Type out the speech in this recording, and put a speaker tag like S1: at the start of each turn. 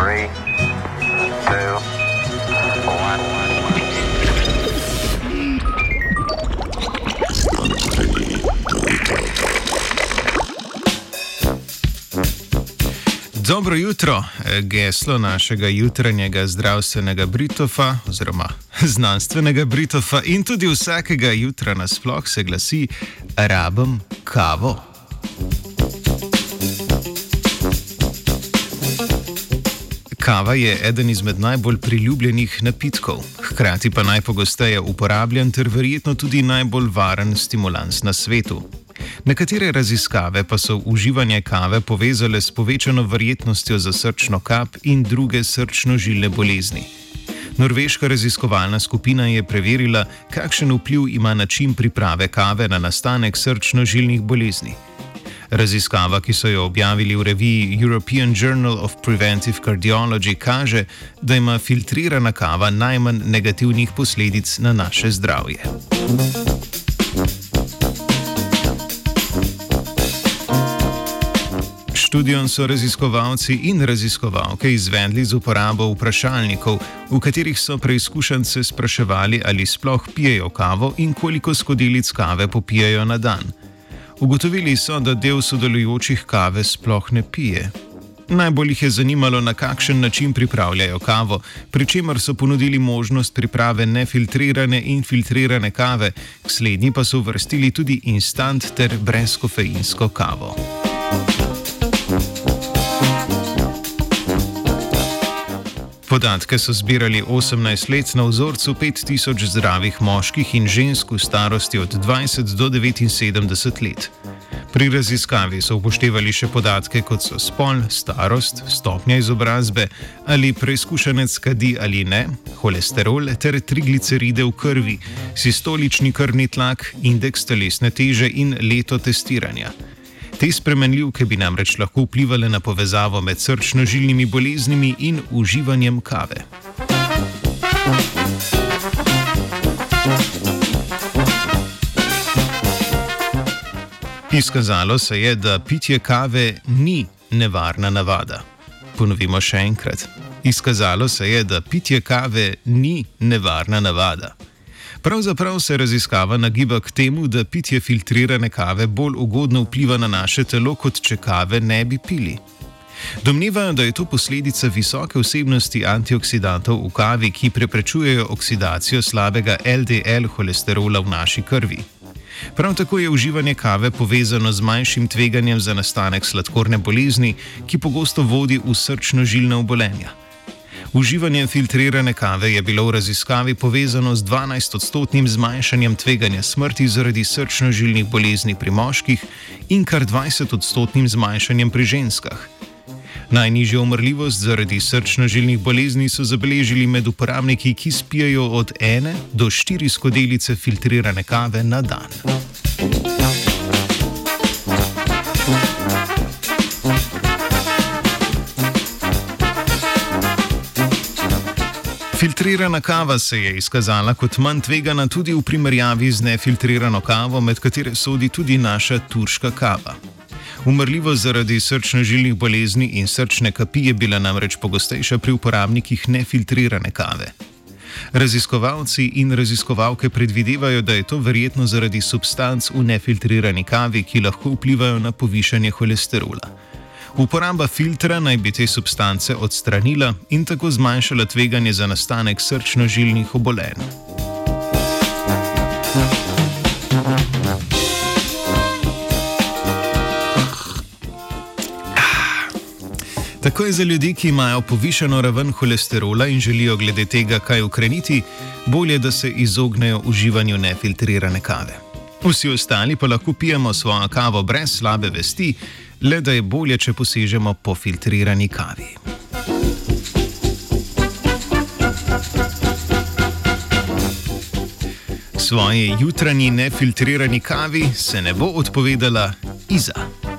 S1: Three, two, one.
S2: Dobro jutro, geslo našega jutranjega zdravstvenega britofa oziroma znanstvenega britofa in tudi vsakega jutra nasploh se glasi: Rabim kavo. Kava je eden izmed najbolj priljubljenih napitkov, hkrati pa najpogosteje uporabljan ter verjetno tudi najbolj varen stimulans na svetu. Nekatere raziskave pa so uživanje kave povezale s povečano verjetnostjo za srčno kap in druge srčno-žilne bolezni. Norveška raziskovalna skupina je preverila, kakšen vpliv ima način priprave kave na nastanek srčno-žilnih bolezni. Raziskava, ki so jo objavili v reviji European Journal of Preventive Cardiology, kaže, da ima filtrirana kava najmanj negativnih posledic na naše zdravje. Študijo so raziskovalci in raziskovalke izvedli z uporabo vprašalnikov, v katerih so preizkušence spraševali, ali sploh pijejo kavo in koliko skodelic kave popijajo na dan. Ugotovili so, da del sodelujočih kave sploh ne pije. Najbolj jih je zanimalo, na kakšen način pripravljajo kavo, pri čemer so ponudili možnost priprave nefiltrirane in filtrirane kave, k slednji pa so uvrstili tudi instant ter brezkofeinsko kavo. Podatke so zbirali 18 let na vzorcu 5000 zdravih moških in žensk v starosti od 20 do 79 let. Pri raziskavi so upoštevali še podatke, kot so spol, starost, stopnja izobrazbe, ali preizkušenec kadi ali ne, holesterol ter trigliceride v krvi, sistolični krvni tlak, indeks telesne teže in leto testiranja. Te spremenljivke bi namreč lahko vplivali na povezavo med srčno-žilnimi boleznimi in uživanjem kave. Izkazalo se je, da pitje kave ni nevarna navada. Ponovimo še enkrat. Izkazalo se je, da pitje kave ni nevarna navada. Pravzaprav se raziskava nagiba k temu, da pitje filtrirane kave bolj ugodno vpliva na naše telo, kot če kave ne bi pili. Domnevajo, da je to posledica visoke vsebnosti antioksidantov v kavi, ki preprečujejo oksidacijo slabega LDL holesterola v naši krvi. Prav tako je uživanje kave povezano z manjšim tveganjem za nastanek sladkorne bolezni, ki pogosto vodi v srčno-žilne obolenja. Uživanje filtrirane kave je bilo v raziskavi povezano z 12-odstotnim zmanjšanjem tveganja smrti zaradi srčno-žilnih bolezni pri moških in kar 20-odstotnim zmanjšanjem pri ženskah. Najnižjo umrljivost zaradi srčno-žilnih bolezni so zabeležili med uporabniki, ki spijajo od 1 do 4 skodelice filtrirane kave na dan. Filtrirana kava se je izkazala kot manj tvegana tudi v primerjavi z nefiltrirano kavo, med katere sodi tudi naša turška kava. Umrljivost zaradi srčno-žilnih bolezni in srčne kapi je bila namreč pogostejša pri uporabnikih nefiltrirane kave. Raziskovalci in raziskovalke predvidevajo, da je to verjetno zaradi substanc v nefiltrirani kavi, ki lahko vplivajo na povišanje holesterola. Uporaba filtra naj bi te substance odstranila in tako zmanjšala tveganje za nastanek srčno-žilnih obolenj. Tako je za ljudi, ki imajo povišeno raven holesterola in želijo glede tega kaj ukreniti, bolje, da se izognejo uživanju nefiltrirane kave. Vsi ostali pa lahko pijemo svojo kavo brez slabe vesti, le da je bolje, če posežemo po filtrirani kavi. Svoji jutranji nefiltrirani kavi se ne bo odpovedala Iza.